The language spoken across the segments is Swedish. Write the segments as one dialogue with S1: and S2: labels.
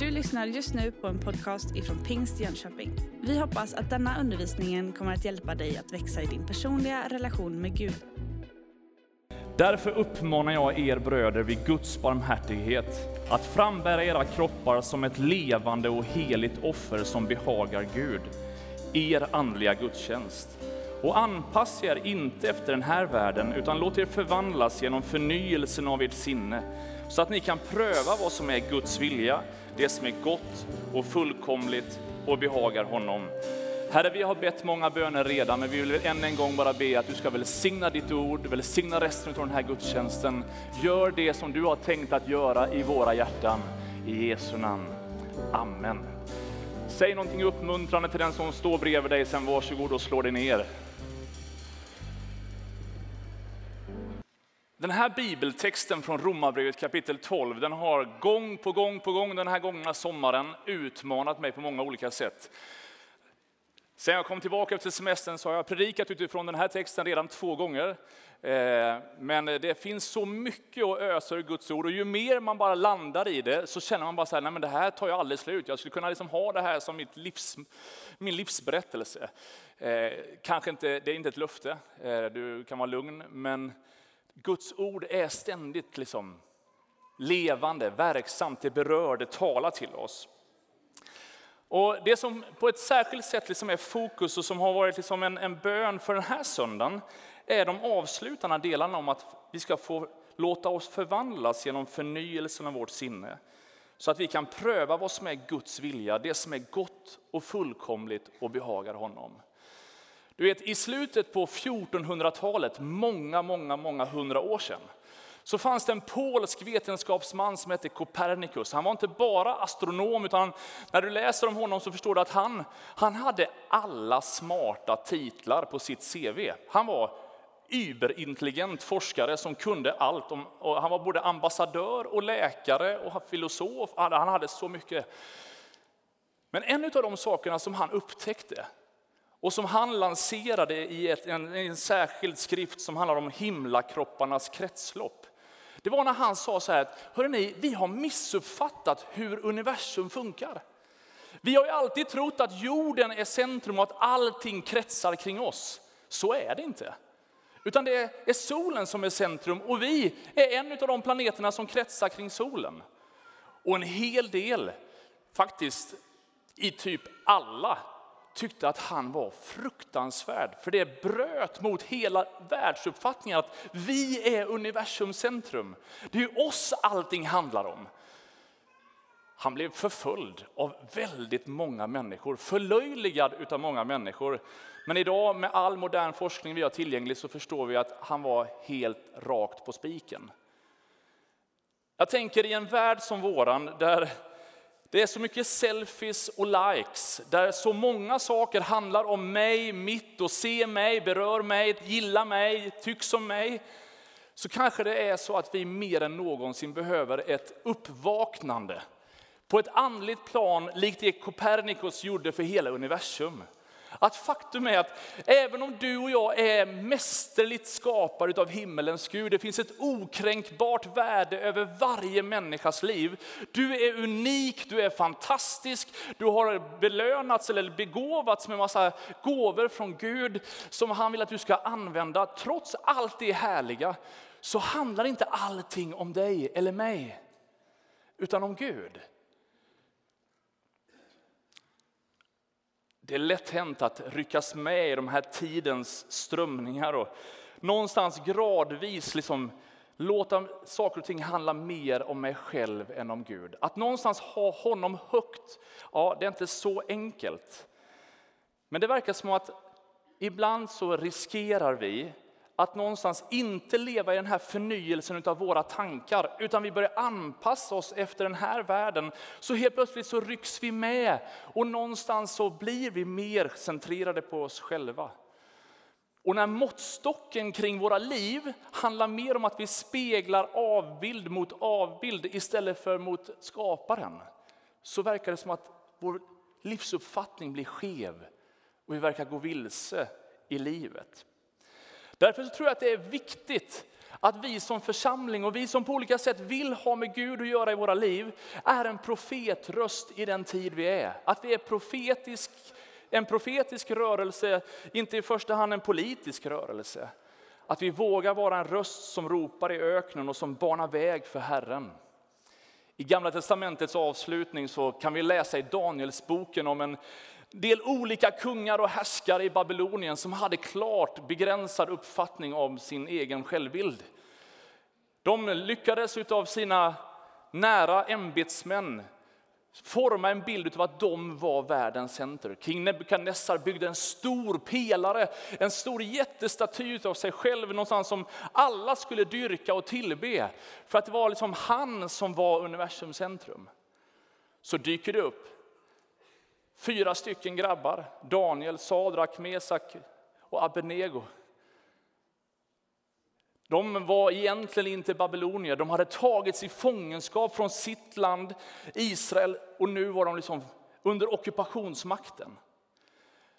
S1: Du lyssnar just nu på en podcast ifrån Pingst Jönköping. Vi hoppas att denna undervisning kommer att hjälpa dig att växa i din personliga relation med Gud.
S2: Därför uppmanar jag er bröder vid Guds barmhärtighet att frambära era kroppar som ett levande och heligt offer som behagar Gud, er andliga gudstjänst. Och anpassa er inte efter den här världen, utan låt er förvandlas genom förnyelsen av ert sinne, så att ni kan pröva vad som är Guds vilja, det som är gott och fullkomligt och behagar honom. Herre, vi har bett många böner redan, men vi vill än en gång bara be att du ska välsigna ditt ord, välsigna resten av den här gudstjänsten. Gör det som du har tänkt att göra i våra hjärtan. I Jesu namn. Amen. Säg någonting uppmuntrande till den som står bredvid dig, sen varsågod och slå dig ner. Den här bibeltexten från Romarbrevet kapitel 12, den har gång på gång på gång den här gångna sommaren utmanat mig på många olika sätt. Sen jag kom tillbaka efter semestern så har jag predikat utifrån den här texten redan två gånger. Eh, men det finns så mycket att ösa ur Guds ord och ju mer man bara landar i det så känner man bara så här, nej men det här tar ju aldrig slut. Jag skulle kunna liksom ha det här som mitt livs, min livsberättelse. Eh, kanske inte, det är inte ett löfte, eh, du kan vara lugn, men Guds ord är ständigt liksom levande, verksamt, det berör, det talar till oss. Och Det som på ett särskilt sätt liksom är fokus och som har varit liksom en, en bön för den här söndagen är de avslutande delarna om att vi ska få låta oss förvandlas genom förnyelsen av vårt sinne. Så att vi kan pröva vad som är Guds vilja, det som är gott och fullkomligt och behagar honom. Du vet, i slutet på 1400-talet, många, många, många hundra år sedan, så fanns det en polsk vetenskapsman som hette Copernicus. Han var inte bara astronom, utan när du läser om honom så förstår du att han, han hade alla smarta titlar på sitt CV. Han var überintelligent forskare som kunde allt. Om, han var både ambassadör och läkare och filosof. Han hade så mycket. Men en av de sakerna som han upptäckte och som han lanserade i ett, en, en särskild skrift som handlar om himlakropparnas kretslopp. Det var när han sa så här att, hörrni, vi har missuppfattat hur universum funkar. Vi har ju alltid trott att jorden är centrum och att allting kretsar kring oss. Så är det inte. Utan det är solen som är centrum och vi är en av de planeterna som kretsar kring solen. Och en hel del, faktiskt i typ alla tyckte att han var fruktansvärd. För det bröt mot hela världsuppfattningen att vi är universums centrum. Det är ju oss allting handlar om. Han blev förföljd av väldigt många människor, förlöjligad av många människor. Men idag med all modern forskning vi har tillgänglig så förstår vi att han var helt rakt på spiken. Jag tänker i en värld som våran där det är så mycket selfies och likes, där så många saker handlar om mig, mitt och se mig, berör mig, gilla mig, tycks om mig. Så kanske det är så att vi mer än någonsin behöver ett uppvaknande på ett andligt plan, likt det Copernicus gjorde för hela universum. Att faktum är att även om du och jag är mästerligt skapade av himmelens Gud, det finns ett okränkbart värde över varje människas liv. Du är unik, du är fantastisk, du har belönats eller begåvats med massa gåvor från Gud som han vill att du ska använda. Trots allt det härliga så handlar inte allting om dig eller mig, utan om Gud. Det är lätt hänt att ryckas med i de här tidens strömningar och någonstans gradvis liksom låta saker och ting handla mer om mig själv än om Gud. Att någonstans ha honom högt, ja det är inte så enkelt. Men det verkar som att ibland så riskerar vi att någonstans inte leva i den här förnyelsen av våra tankar, utan vi börjar anpassa oss efter den här världen. Så helt plötsligt så rycks vi med och någonstans så blir vi mer centrerade på oss själva. Och när måttstocken kring våra liv handlar mer om att vi speglar avbild mot avbild istället för mot skaparen, så verkar det som att vår livsuppfattning blir skev och vi verkar gå vilse i livet. Därför tror jag att det är viktigt Att vi som församling och vi som på olika sätt vill ha med Gud att göra i våra liv är en profetröst i den tid vi är. Att vi är profetisk, en profetisk rörelse, inte i första hand en politisk rörelse. Att vi vågar vara en röst som ropar i öknen och som banar väg för Herren. I Gamla testamentets avslutning så kan vi läsa i Danielsboken om en del olika kungar och härskare i Babylonien som hade klart begränsad uppfattning om sin egen självbild. De lyckades av sina nära ämbetsmän forma en bild av att de var världens center. King Nebukadnessar byggde en stor pelare, en stor jättestaty av sig själv någonstans som alla skulle dyrka och tillbe. För att det var liksom han som var universums centrum. Så dyker det upp fyra stycken grabbar, Daniel, Sadrak, Mesak och Abednego. De var egentligen inte babylonier, de hade tagits i fångenskap från sitt land Israel och nu var de liksom under ockupationsmakten.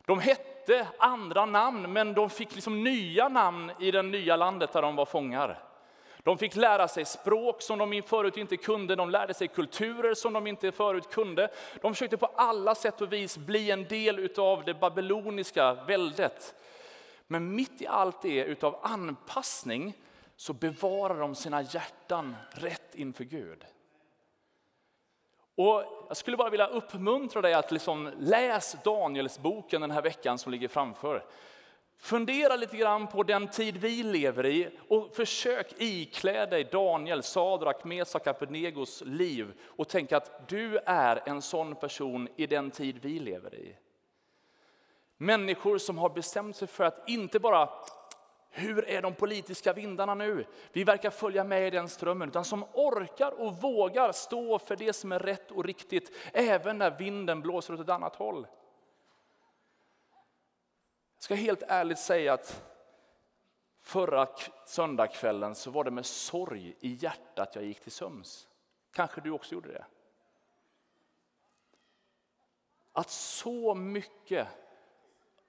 S2: De hette andra namn, men de fick liksom nya namn i det nya landet där de var fångar. De fick lära sig språk som de förut inte kunde, de lärde sig kulturer som de inte förut kunde. De försökte på alla sätt och vis bli en del av det babyloniska väldet. Men mitt i allt det utav anpassning så bevarar de sina hjärtan rätt inför Gud. Och jag skulle bara vilja uppmuntra dig att liksom läs Danielsboken den här veckan som ligger framför. Fundera lite grann på den tid vi lever i och försök iklä dig Daniel, Sadrak, Mesak, Abednegos liv och tänk att du är en sån person i den tid vi lever i. Människor som har bestämt sig för att inte bara hur är de politiska vindarna nu? Vi verkar följa med i den strömmen, utan som orkar och vågar stå för det som är rätt och riktigt, även när vinden blåser åt ett annat håll. Jag ska helt ärligt säga att förra söndagskvällen så var det med sorg i hjärtat jag gick till söms. Kanske du också gjorde det? Att så mycket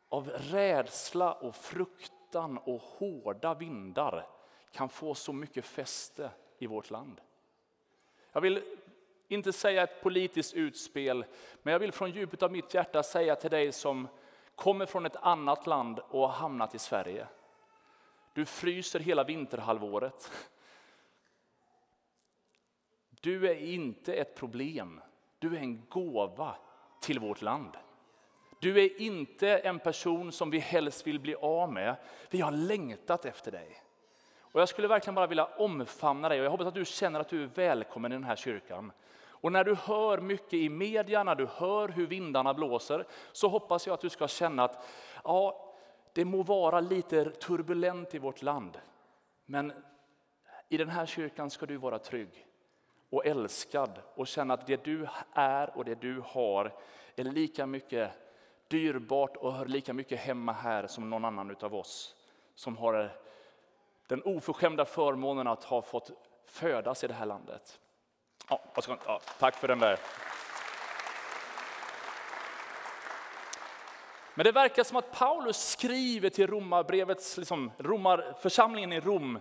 S2: av rädsla och fruktan och hårda vindar kan få så mycket fäste i vårt land. Jag vill inte säga ett politiskt utspel, men jag vill från djupet av mitt hjärta säga till dig som kommer från ett annat land och har hamnat i Sverige. Du fryser hela vinterhalvåret. Du är inte ett problem, du är en gåva till vårt land. Du är inte en person som vi helst vill bli av med. Vi har längtat efter dig. Och jag skulle verkligen bara vilja omfamna dig och jag hoppas att du känner att du är välkommen i den här kyrkan. Och när du hör mycket i media, när du hör hur vindarna blåser, så hoppas jag att du ska känna att ja, det må vara lite turbulent i vårt land, men i den här kyrkan ska du vara trygg och älskad och känna att det du är och det du har är lika mycket dyrbart och hör lika mycket hemma här som någon annan av oss som har den oförskämda förmånen att ha fått födas i det här landet. Ja, ja, tack för den där. Men det verkar som att Paulus skriver till Romarbrevets, liksom, romarförsamlingen i Rom,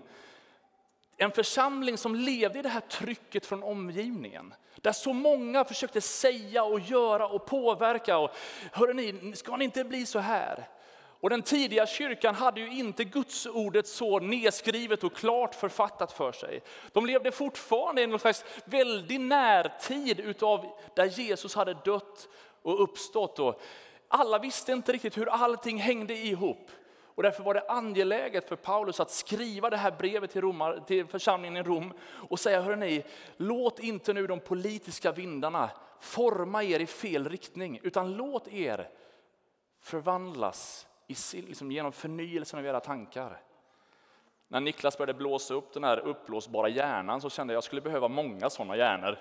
S2: en församling som levde i det här trycket från omgivningen. Där så många försökte säga och göra och påverka. Och, Hörrni, ska ni inte bli så här? Och den tidiga kyrkan hade ju inte Guds ordet så nedskrivet och klart författat för sig. De levde fortfarande i en slags väldig närtid utav där Jesus hade dött och uppstått. Och alla visste inte riktigt hur allting hängde ihop. Och därför var det angeläget för Paulus att skriva det här brevet till, Romar, till församlingen i Rom och säga, hörrni, låt inte nu de politiska vindarna forma er i fel riktning, utan låt er förvandlas i, liksom genom förnyelsen av era tankar. När Niklas började blåsa upp den här uppblåsbara hjärnan så kände jag att jag skulle behöva många sådana hjärnor.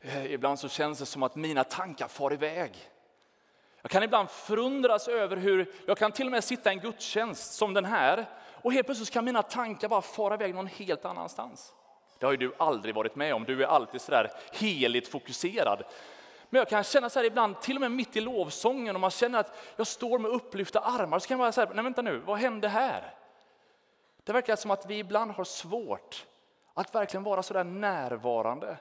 S2: Eh, ibland så känns det som att mina tankar far iväg. Jag kan ibland förundras över hur jag kan till och med sitta i en gudstjänst som den här och helt plötsligt kan mina tankar bara fara iväg någon helt annanstans. Det har ju du aldrig varit med om, du är alltid sådär heligt fokuserad. Men jag kan känna så här ibland, till och med mitt i lovsången, om man känner att jag står med upplyfta armar, så kan man säga, nej vänta nu, vad hände här? Det verkar som att vi ibland har svårt att verkligen vara så där närvarande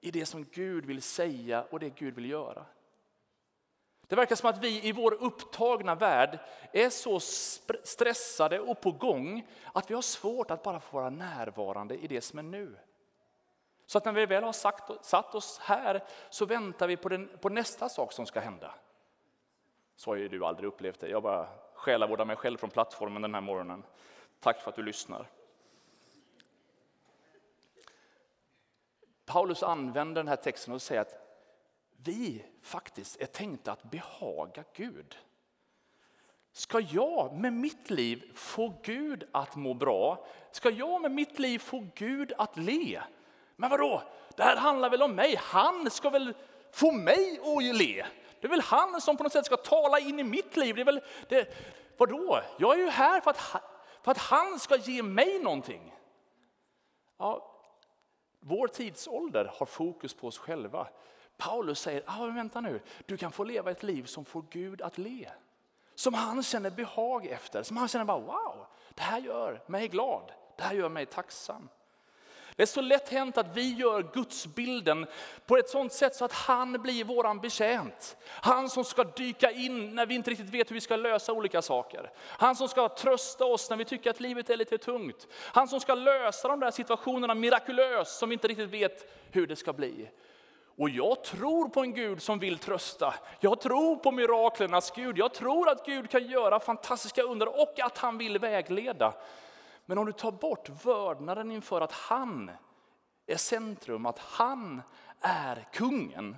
S2: i det som Gud vill säga och det Gud vill göra. Det verkar som att vi i vår upptagna värld är så stressade och på gång att vi har svårt att bara få vara närvarande i det som är nu. Så att när vi väl har sagt, satt oss här så väntar vi på, den, på nästa sak som ska hända. Så har ju du aldrig upplevt det. Jag bara själavårdar mig själv från plattformen den här morgonen. Tack för att du lyssnar. Paulus använder den här texten och säger att vi faktiskt är tänkta att behaga Gud. Ska jag med mitt liv få Gud att må bra? Ska jag med mitt liv få Gud att le? Men vadå? Det här handlar väl om mig? Han ska väl få mig att le? Det är väl han som på något sätt ska tala in i mitt liv? Det är väl, det, vadå? Jag är ju här för att, för att han ska ge mig någonting. Ja, vår tidsålder har fokus på oss själva. Paulus säger, ah, vänta nu, du kan få leva ett liv som får Gud att le. Som han känner behag efter, som han känner bara wow, det här gör mig glad, det här gör mig tacksam. Det är så lätt hänt att vi gör gudsbilden på ett sådant sätt så att han blir våran betjänt. Han som ska dyka in när vi inte riktigt vet hur vi ska lösa olika saker. Han som ska trösta oss när vi tycker att livet är lite tungt. Han som ska lösa de där situationerna mirakulöst som vi inte riktigt vet hur det ska bli. Och jag tror på en Gud som vill trösta. Jag tror på miraklernas Gud. Jag tror att Gud kan göra fantastiska under och att han vill vägleda. Men om du tar bort vördnaden inför att han är centrum, att han är kungen,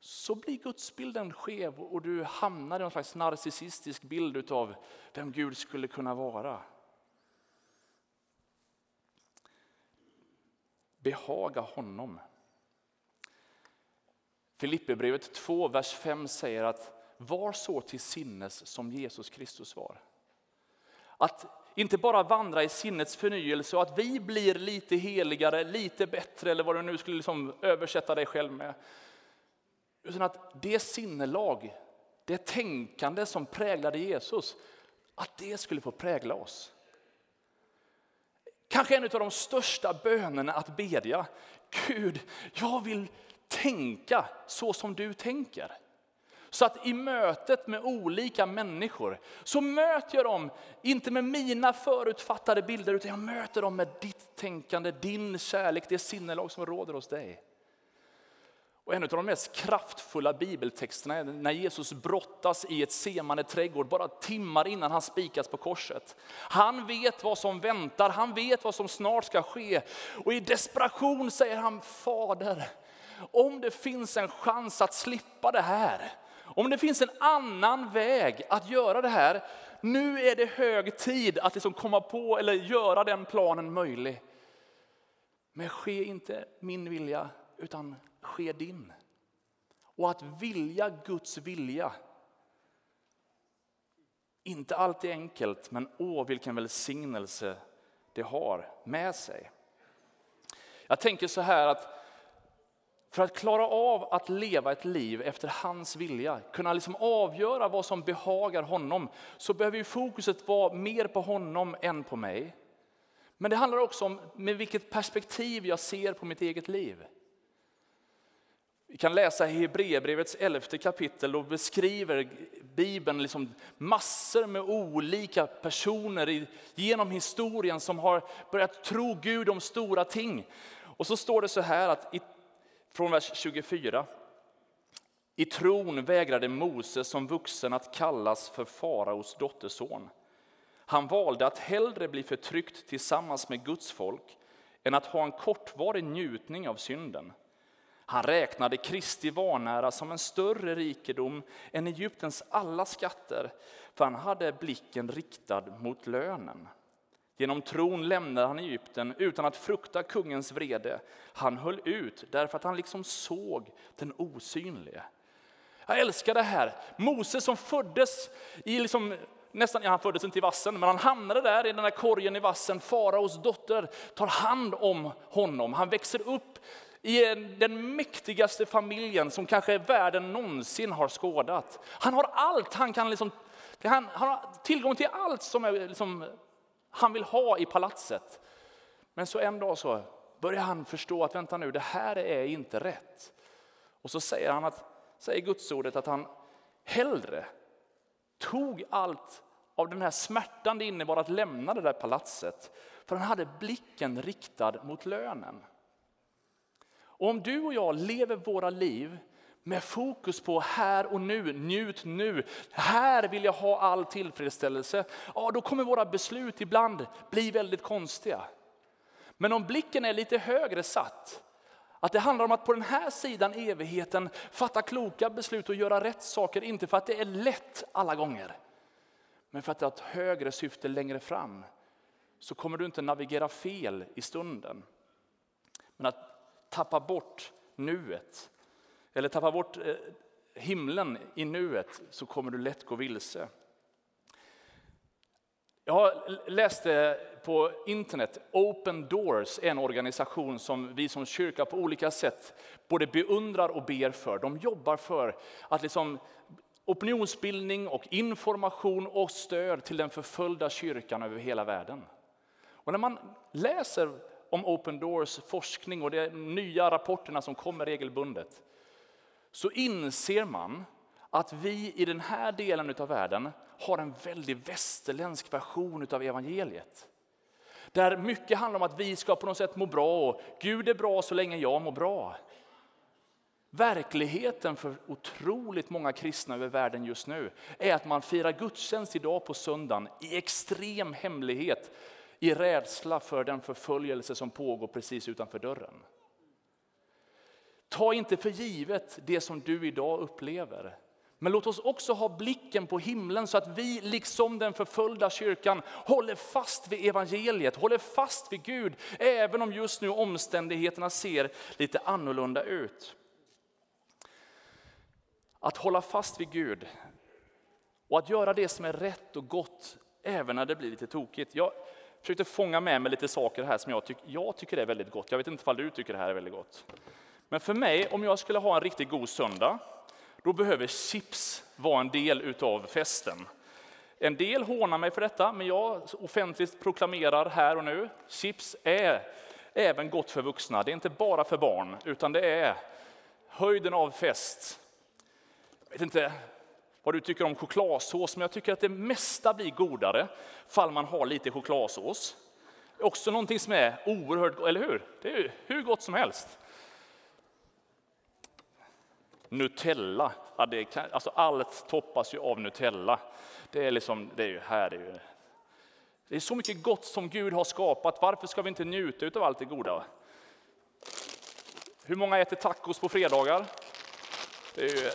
S2: så blir gudsbilden skev och du hamnar i en slags narcissistisk bild av vem Gud skulle kunna vara. Behaga honom. Filipperbrevet 2, vers 5 säger att var så till sinnes som Jesus Kristus var. Att inte bara vandra i sinnets förnyelse och att vi blir lite heligare, lite bättre eller vad du nu skulle liksom översätta dig själv med. Utan att det sinnelag, det tänkande som präglade Jesus, att det skulle få prägla oss. Kanske en av de största bönerna att bedja. Gud, jag vill tänka så som du tänker. Så att i mötet med olika människor så möter jag dem, inte med mina förutfattade bilder, utan jag möter dem med ditt tänkande, din kärlek, det sinnelag som råder hos dig. Och en av de mest kraftfulla bibeltexterna är när Jesus brottas i ett semande trädgård bara timmar innan han spikas på korset. Han vet vad som väntar, han vet vad som snart ska ske. Och i desperation säger han, Fader, om det finns en chans att slippa det här, om det finns en annan väg att göra det här, nu är det hög tid att liksom komma på eller göra den planen möjlig. Men ske inte min vilja, utan ske din. Och att vilja Guds vilja, inte alltid enkelt, men åh vilken välsignelse det har med sig. Jag tänker så här att för att klara av att leva ett liv efter hans vilja, kunna liksom avgöra vad som behagar honom, så behöver fokuset vara mer på honom än på mig. Men det handlar också om med vilket perspektiv jag ser på mitt eget liv. Vi kan läsa i Hebreerbrevets elfte kapitel och beskriver Bibeln liksom massor med olika personer genom historien som har börjat tro Gud om stora ting. Och så står det så här att i från vers 24. I tron vägrade Moses som vuxen att kallas för faraos dotterson. Han valde att hellre bli förtryckt tillsammans med Guds folk än att ha en kortvarig njutning av synden. Han räknade Kristi vanära som en större rikedom än Egyptens alla skatter, för han hade blicken riktad mot lönen. Genom tron lämnade han Egypten utan att frukta kungens vrede. Han höll ut därför att han liksom såg den osynlige. Jag älskar det här. Moses som föddes i liksom, nästan, ja, han föddes inte i vassen, men han hamnade där i den där korgen i vassen. Faraos dotter tar hand om honom. Han växer upp i den mäktigaste familjen som kanske världen någonsin har skådat. Han har allt, han kan liksom, han har tillgång till allt som är liksom han vill ha i palatset. Men så en dag så börjar han förstå att vänta nu, det här är inte rätt. Och så säger han att, säger Gudsordet att han hellre tog allt av den här smärtan det innebar att lämna det där palatset. För han hade blicken riktad mot lönen. Och om du och jag lever våra liv med fokus på här och nu, njut nu, här vill jag ha all tillfredsställelse, ja då kommer våra beslut ibland bli väldigt konstiga. Men om blicken är lite högre satt, att det handlar om att på den här sidan evigheten fatta kloka beslut och göra rätt saker, inte för att det är lätt alla gånger, men för att det har ett högre syfte längre fram, så kommer du inte navigera fel i stunden. Men att tappa bort nuet, eller tappa bort eh, himlen i nuet, så kommer du lätt gå vilse. Jag läste på internet, Open Doors är en organisation som vi som kyrka på olika sätt både beundrar och ber för. De jobbar för att liksom opinionsbildning och information och stöd till den förföljda kyrkan över hela världen. Och när man läser om Open Doors forskning och de nya rapporterna som kommer regelbundet så inser man att vi i den här delen av världen har en väldigt västerländsk version av evangeliet. Där mycket handlar om att vi ska på något sätt må bra och Gud är bra så länge jag mår bra. Verkligheten för otroligt många kristna över världen just nu är att man firar gudstjänst idag på söndagen i extrem hemlighet i rädsla för den förföljelse som pågår precis utanför dörren. Ta inte för givet det som du idag upplever. Men låt oss också ha blicken på himlen så att vi, liksom den förföljda kyrkan, håller fast vid evangeliet, håller fast vid Gud, även om just nu omständigheterna ser lite annorlunda ut. Att hålla fast vid Gud och att göra det som är rätt och gott, även när det blir lite tokigt. Jag försökte fånga med mig lite saker här som jag, tyck, jag tycker är väldigt gott. Jag vet inte om du tycker det här är väldigt gott. Men för mig, om jag skulle ha en riktigt god söndag, då behöver chips vara en del utav festen. En del hånar mig för detta, men jag offentligt proklamerar här och nu, chips är även gott för vuxna. Det är inte bara för barn, utan det är höjden av fest. Jag vet inte vad du tycker om chokladsås, men jag tycker att det mesta blir godare fall man har lite chokladsås. Också någonting som är oerhört, eller hur? Det är hur gott som helst. Nutella, ja, det kan, alltså allt toppas ju av Nutella. Det är, liksom, det är ju här, det är, ju, det är så mycket gott som Gud har skapat. Varför ska vi inte njuta av allt det goda? Hur många äter tacos på fredagar? Det är ju,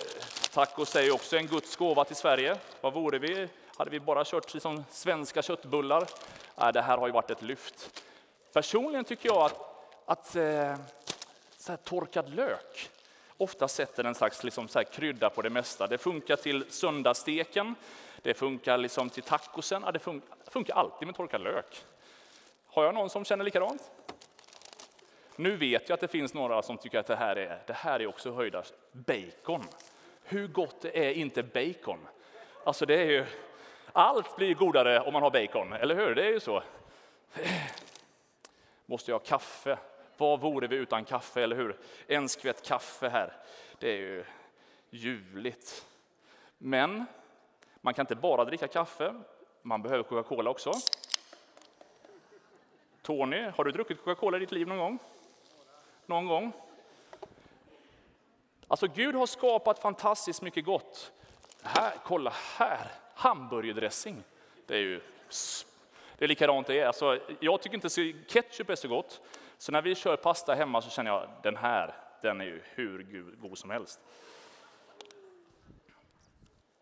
S2: tacos är ju också en Guds gåva till Sverige. Vad vore vi? Hade vi bara kört liksom svenska köttbullar? Nej, det här har ju varit ett lyft. Personligen tycker jag att, att eh, så torkad lök, ofta sätter en slags liksom så krydda på det mesta. Det funkar till söndagssteken, det funkar liksom till tacosen, ja, det funkar, funkar alltid med torkad lök. Har jag någon som känner likadant? Nu vet jag att det finns några som tycker att det här är, det här är också höjda bacon. Hur gott är inte bacon? Alltså det är ju, allt blir godare om man har bacon, eller hur? Det är ju så. Eh, måste jag ha kaffe? Vad vore vi utan kaffe, eller hur? En skvätt kaffe här, det är ju ljuvligt. Men man kan inte bara dricka kaffe, man behöver Coca-Cola också. Tony, har du druckit Coca-Cola i ditt liv någon gång? Någon gång? Alltså Gud har skapat fantastiskt mycket gott. Här, kolla här, hamburgerdressing. Det är ju det är likadant det är. Alltså, jag tycker inte ketchup är så gott, så när vi kör pasta hemma så känner jag den här, den är ju hur god som helst.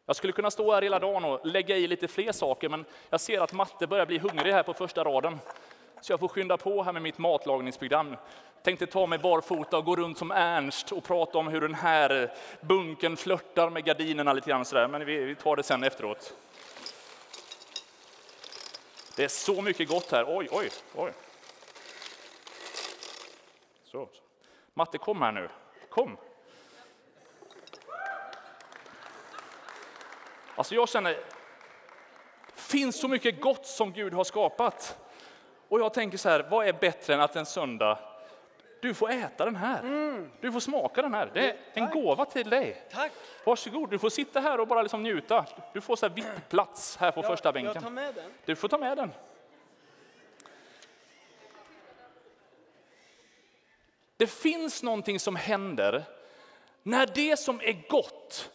S2: Jag skulle kunna stå här hela dagen och lägga i lite fler saker, men jag ser att Matte börjar bli hungrig här på första raden. Så jag får skynda på här med mitt matlagningsprogram. Tänkte ta mig barfota och gå runt som Ernst och prata om hur den här bunken flörtar med gardinerna lite grann sådär, men vi, vi tar det sen efteråt. Det är så mycket gott här. Oj, oj, oj. Så. Matte, kom här nu. Kom. finns så mycket gott som Gud har skapat. Och jag tänker så här, vad är bättre än att en söndag du får äta den här. Mm. Du får smaka den här. Det är en gåva till dig.
S3: Tack.
S2: Varsågod, du får sitta här och bara liksom njuta. Du får så VIP-plats här på
S3: jag,
S2: första bänken.
S3: Jag tar med den.
S2: Du får ta med den. Det finns någonting som händer när det som är gott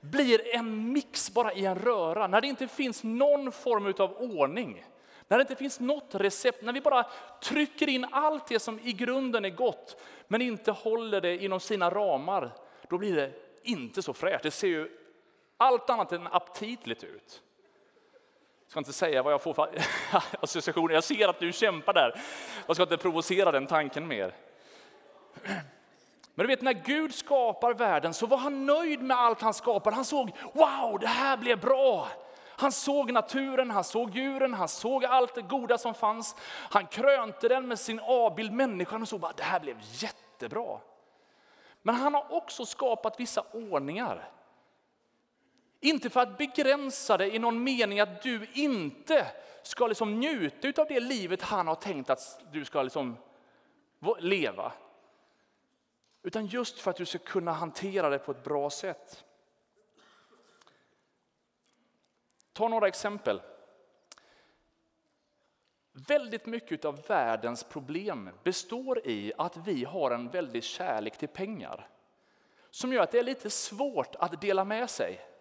S2: blir en mix bara i en röra, när det inte finns någon form av ordning. När det inte finns något recept, när vi bara trycker in allt det som i grunden är gott, men inte håller det inom sina ramar, då blir det inte så fräscht. Det ser ju allt annat än aptitligt ut. Jag ska inte säga vad jag får för associationer. Jag ser att du kämpar där. Jag ska inte provocera den tanken mer. Men du vet, när Gud skapar världen så var han nöjd med allt han skapade. Han såg, wow, det här blev bra. Han såg naturen, han såg djuren, han såg allt det goda som fanns. Han krönte den med sin avbild människan och såg bara, det här blev jättebra. Men han har också skapat vissa ordningar. Inte för att begränsa det i någon mening att du inte ska liksom njuta av det livet han har tänkt att du ska liksom leva. Utan just för att du ska kunna hantera det på ett bra sätt. Ta några exempel. Väldigt mycket av världens problem består i att vi har en väldig kärlek till pengar. Som gör att det är lite svårt att dela med sig.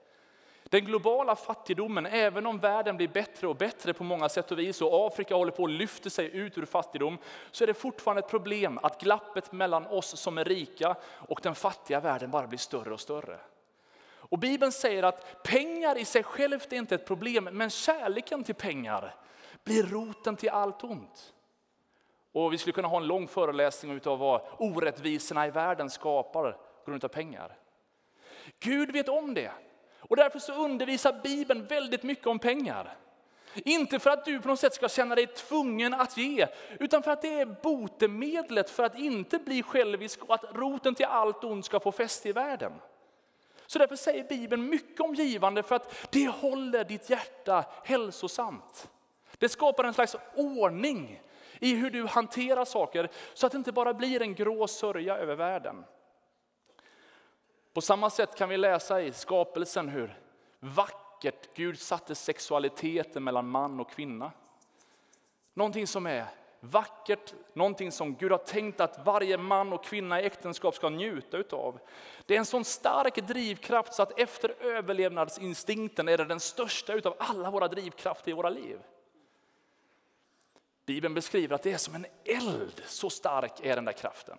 S2: Den globala fattigdomen, även om världen blir bättre och bättre på många sätt och vis och Afrika håller på att lyfta sig ut ur fattigdom, så är det fortfarande ett problem att glappet mellan oss som är rika och den fattiga världen bara blir större och större. Och Bibeln säger att pengar i sig självt är inte ett problem, men kärleken till pengar blir roten till allt ont. Och vi skulle kunna ha en lång föreläsning av vad orättvisorna i världen skapar på grund av pengar. Gud vet om det. Och därför så undervisar Bibeln väldigt mycket om pengar. Inte för att du på något sätt ska känna dig tvungen att ge, utan för att det är botemedlet för att inte bli självisk och att roten till allt ont ska få fäste i världen. Så därför säger Bibeln mycket om givande för att det håller ditt hjärta hälsosamt. Det skapar en slags ordning i hur du hanterar saker så att det inte bara blir en grå sörja över världen. På samma sätt kan vi läsa i skapelsen hur vackert Gud satte sexualiteten mellan man och kvinna. Någonting som är vackert, någonting som Gud har tänkt att varje man och kvinna i äktenskap ska njuta utav. Det är en sån stark drivkraft så att efter överlevnadsinstinkten är det den största utav alla våra drivkrafter i våra liv. Bibeln beskriver att det är som en eld, så stark är den där kraften.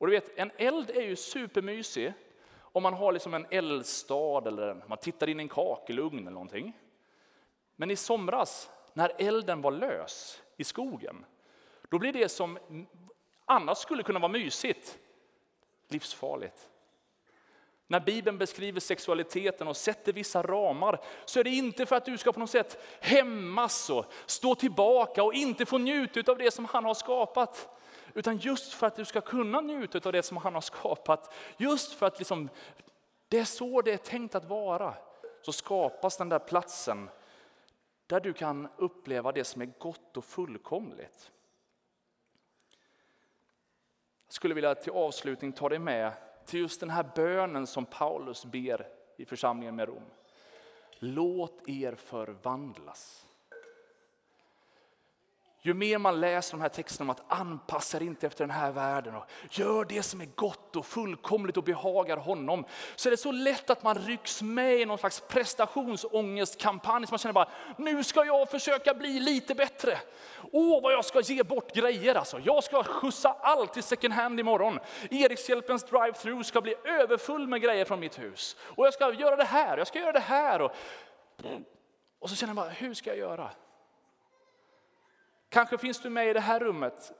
S2: Och du vet, en eld är ju supermysig om man har liksom en eldstad eller man tittar in i en kakelugn eller någonting. Men i somras när elden var lös i skogen, då blir det som annars skulle kunna vara mysigt livsfarligt. När Bibeln beskriver sexualiteten och sätter vissa ramar så är det inte för att du ska på något sätt hämmas och stå tillbaka och inte få njuta av det som han har skapat. Utan just för att du ska kunna njuta av det som han har skapat. Just för att liksom, det är så det är tänkt att vara. Så skapas den där platsen där du kan uppleva det som är gott och fullkomligt. Jag skulle vilja till avslutning ta dig med till just den här bönen som Paulus ber i församlingen med Rom. Låt er förvandlas ju mer man läser de här texterna om att anpassa er inte efter den här världen och gör det som är gott och fullkomligt och behagar honom. Så är det så lätt att man rycks med i någon slags prestationsångestkampanj. Så man känner bara, nu ska jag försöka bli lite bättre. Åh, vad jag ska ge bort grejer alltså. Jag ska skjutsa allt till second hand imorgon. Erikshjälpens drive-through ska bli överfull med grejer från mitt hus. Och jag ska göra det här, jag ska göra det här. Och, och så känner man bara, hur ska jag göra? Kanske finns du med i det här rummet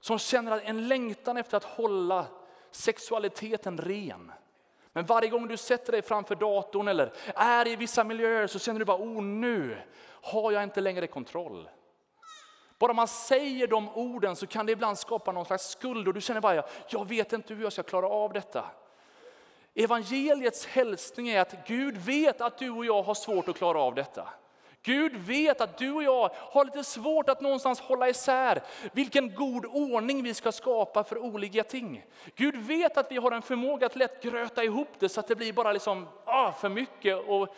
S2: som känner en längtan efter att hålla sexualiteten ren. Men varje gång du sätter dig framför datorn eller är i vissa miljöer så känner du bara, oh nu har jag inte längre kontroll. Bara man säger de orden så kan det ibland skapa någon slags skuld och du känner bara, jag vet inte hur jag ska klara av detta. Evangeliets hälsning är att Gud vet att du och jag har svårt att klara av detta. Gud vet att du och jag har lite svårt att någonstans hålla isär vilken god ordning vi ska skapa för olika ting. Gud vet att vi har en förmåga att lätt gröta ihop det så att det blir bara liksom, ah, för mycket och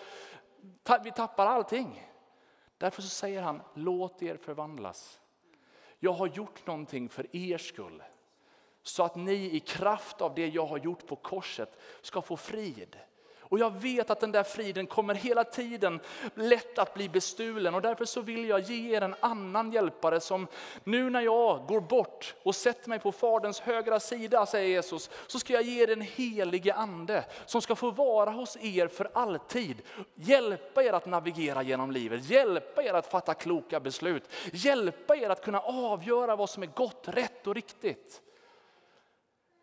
S2: vi tappar allting. Därför så säger han, låt er förvandlas. Jag har gjort någonting för er skull. Så att ni i kraft av det jag har gjort på korset ska få frid. Och jag vet att den där friden kommer hela tiden lätt att bli bestulen och därför så vill jag ge er en annan hjälpare som nu när jag går bort och sätter mig på Faderns högra sida, säger Jesus, så ska jag ge er en helige ande som ska få vara hos er för alltid. Hjälpa er att navigera genom livet, hjälpa er att fatta kloka beslut, hjälpa er att kunna avgöra vad som är gott, rätt och riktigt.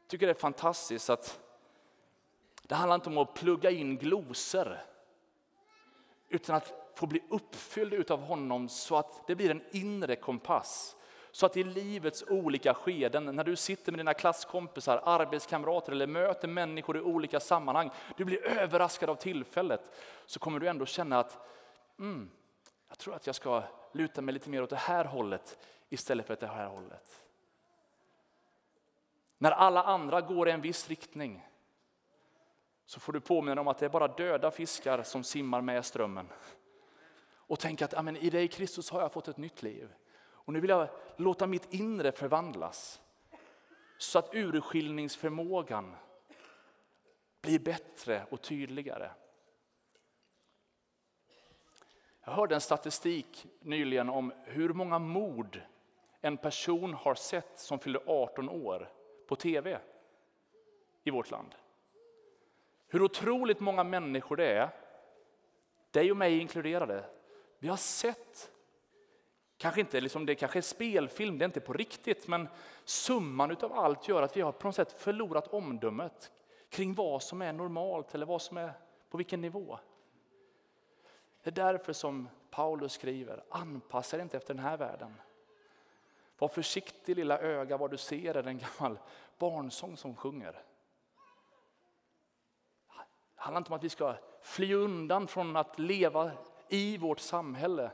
S2: Jag tycker det är fantastiskt att det handlar inte om att plugga in glosor. Utan att få bli uppfylld av honom så att det blir en inre kompass. Så att i livets olika skeden, när du sitter med dina klasskompisar, arbetskamrater eller möter människor i olika sammanhang, du blir överraskad av tillfället, så kommer du ändå känna att mm, jag tror att jag ska luta mig lite mer åt det här hållet istället för det här hållet. När alla andra går i en viss riktning så får du påminna om att det är bara döda fiskar som simmar med strömmen. Och tänk att amen, i dig Kristus har jag fått ett nytt liv. Och nu vill jag låta mitt inre förvandlas. Så att urskiljningsförmågan blir bättre och tydligare. Jag hörde en statistik nyligen om hur många mord en person har sett som fyller 18 år på tv i vårt land. Hur otroligt många människor det är, dig och mig inkluderade. Vi har sett, kanske inte liksom, det kanske är spelfilm, det är inte på riktigt, men summan av allt gör att vi har på något sätt förlorat omdömet kring vad som är normalt eller vad som är på vilken nivå. Det är därför som Paulus skriver, anpassa dig inte efter den här världen. Var försiktig lilla öga vad du ser är en gammal barnsång som sjunger. Det handlar inte om att vi ska fly undan från att leva i vårt samhälle.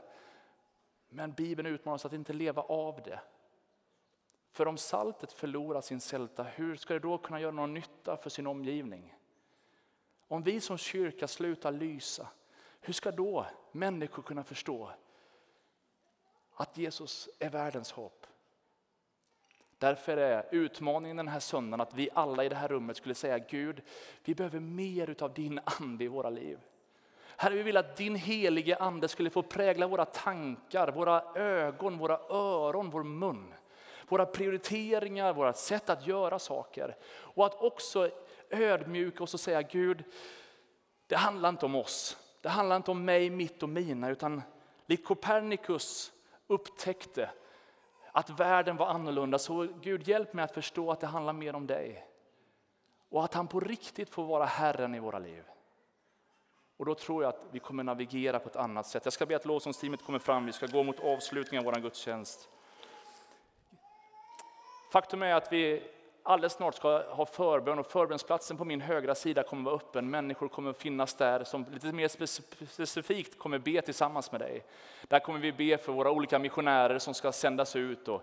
S2: Men Bibeln utmanar oss att inte leva av det. För om saltet förlorar sin sälta, hur ska det då kunna göra någon nytta för sin omgivning? Om vi som kyrka slutar lysa, hur ska då människor kunna förstå att Jesus är världens hopp? Därför är utmaningen den här söndagen att vi alla i det här rummet skulle säga Gud, vi behöver mer av din ande i våra liv. Herre, vi vill att din helige ande skulle få prägla våra tankar, våra ögon, våra öron, vår mun. Våra prioriteringar, våra sätt att göra saker. Och att också ödmjuka oss och säga Gud, det handlar inte om oss. Det handlar inte om mig, mitt och mina, utan likt Copernicus upptäckte att världen var annorlunda. Så Gud hjälp mig att förstå att det handlar mer om dig. Och att han på riktigt får vara Herren i våra liv. Och då tror jag att vi kommer navigera på ett annat sätt. Jag ska be att lovsångsteamet kommer fram, vi ska gå mot avslutningen av vår gudstjänst. Faktum är att vi alldeles snart ska jag ha förbön och förbönsplatsen på min högra sida kommer vara öppen. Människor kommer finnas där som lite mer specifikt kommer be tillsammans med dig. Där kommer vi be för våra olika missionärer som ska sändas ut och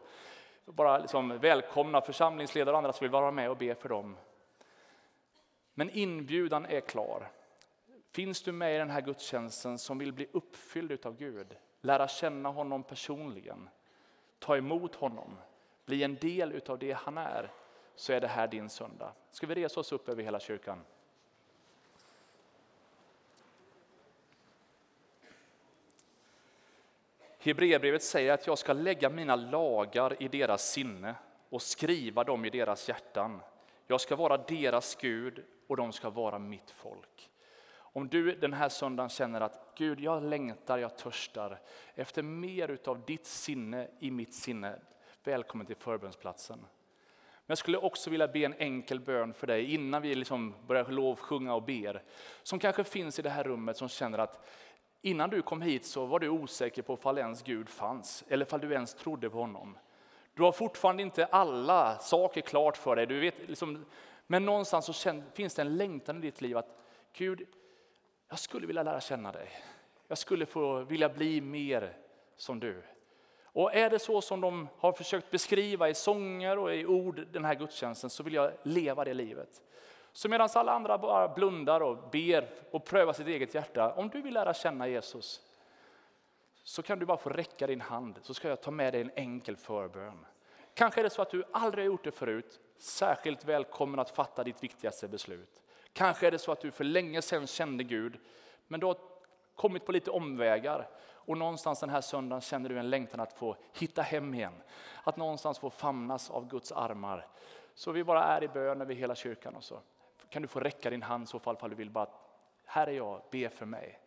S2: bara liksom välkomna församlingsledare och andra som vill vara med och be för dem. Men inbjudan är klar. Finns du med i den här gudstjänsten som vill bli uppfylld av Gud, lära känna honom personligen, ta emot honom, bli en del av det han är, så är det här din söndag. Ska vi resa oss upp över hela kyrkan? Hebreerbrevet säger att jag ska lägga mina lagar i deras sinne och skriva dem i deras hjärtan. Jag ska vara deras Gud och de ska vara mitt folk. Om du den här söndagen känner att Gud, jag längtar, jag törstar efter mer av ditt sinne i mitt sinne. Välkommen till förbönsplatsen. Men jag skulle också vilja be en enkel bön för dig innan vi liksom börjar lovsjunga och ber. Som kanske finns i det här rummet som känner att innan du kom hit så var du osäker på om ens Gud fanns eller om du ens trodde på honom. Du har fortfarande inte alla saker klart för dig. Du vet, liksom, Men någonstans så känner, finns det en längtan i ditt liv att Gud, jag skulle vilja lära känna dig. Jag skulle få vilja bli mer som du. Och är det så som de har försökt beskriva i sånger och i ord den här gudstjänsten så vill jag leva det livet. Så medan alla andra bara blundar och ber och prövar sitt eget hjärta. Om du vill lära känna Jesus så kan du bara få räcka din hand så ska jag ta med dig en enkel förbön. Kanske är det så att du aldrig har gjort det förut. Särskilt välkommen att fatta ditt viktigaste beslut. Kanske är det så att du för länge sedan kände Gud men du har kommit på lite omvägar och någonstans den här söndagen känner du en längtan att få hitta hem igen. Att någonstans få famnas av Guds armar. Så vi bara är i bön över hela kyrkan och så kan du få räcka din hand så fall, fall du vill bara, här är jag, be för mig.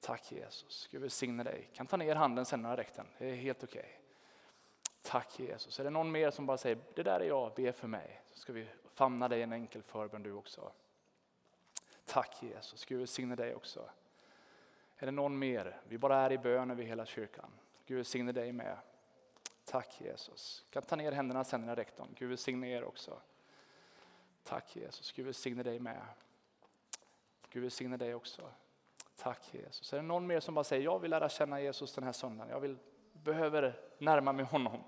S2: Tack Jesus, Gud välsigne dig. Kan ta ner handen sen när jag räckt den, det är helt okej. Okay. Tack Jesus. Är det någon mer som bara säger, det där är jag, be för mig. Så ska vi famna dig i en enkel förbön du också. Tack Jesus, Gud välsigne dig också. Är det någon mer? Vi bara är i bön över hela kyrkan. Gud välsigne dig med. Tack Jesus. Kan ta ner händerna sen när jag räckt dem. Gud välsigne er också. Tack Jesus, Gud välsigne dig med. Gud välsigne dig också. Tack Jesus. Är det någon mer som bara säger, jag vill lära känna Jesus den här söndagen. Jag vill, behöver närma mig honom.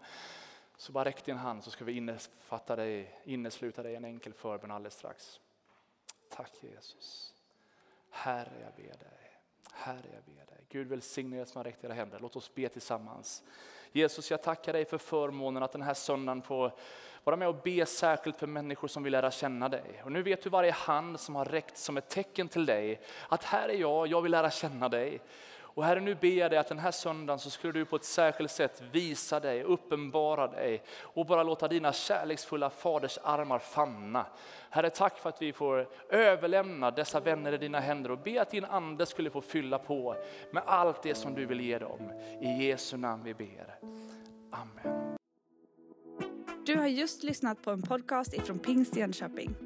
S2: Så bara räck din hand så ska vi innefatta dig, innesluta dig i en enkel förbön alldeles strax. Tack Jesus. Herre jag ber dig. Herre jag ber dig. Gud välsigne er som har räckt era händer. Låt oss be tillsammans. Jesus jag tackar dig för förmånen att den här söndagen få vara med och be särskilt för människor som vill lära känna dig. Och nu vet du varje hand som har räckt som ett tecken till dig att här är jag, jag vill lära känna dig. Och Herre, nu ber jag dig att den här söndagen så skulle du på ett särskilt sätt visa dig, uppenbara dig och bara låta dina kärleksfulla faders armar famna. Herre, tack för att vi får överlämna dessa vänner i dina händer och be att din ande skulle få fylla på med allt det som du vill ge dem. I Jesu namn vi ber. Amen.
S1: Du har just lyssnat på en podcast ifrån Pingst Jönköping.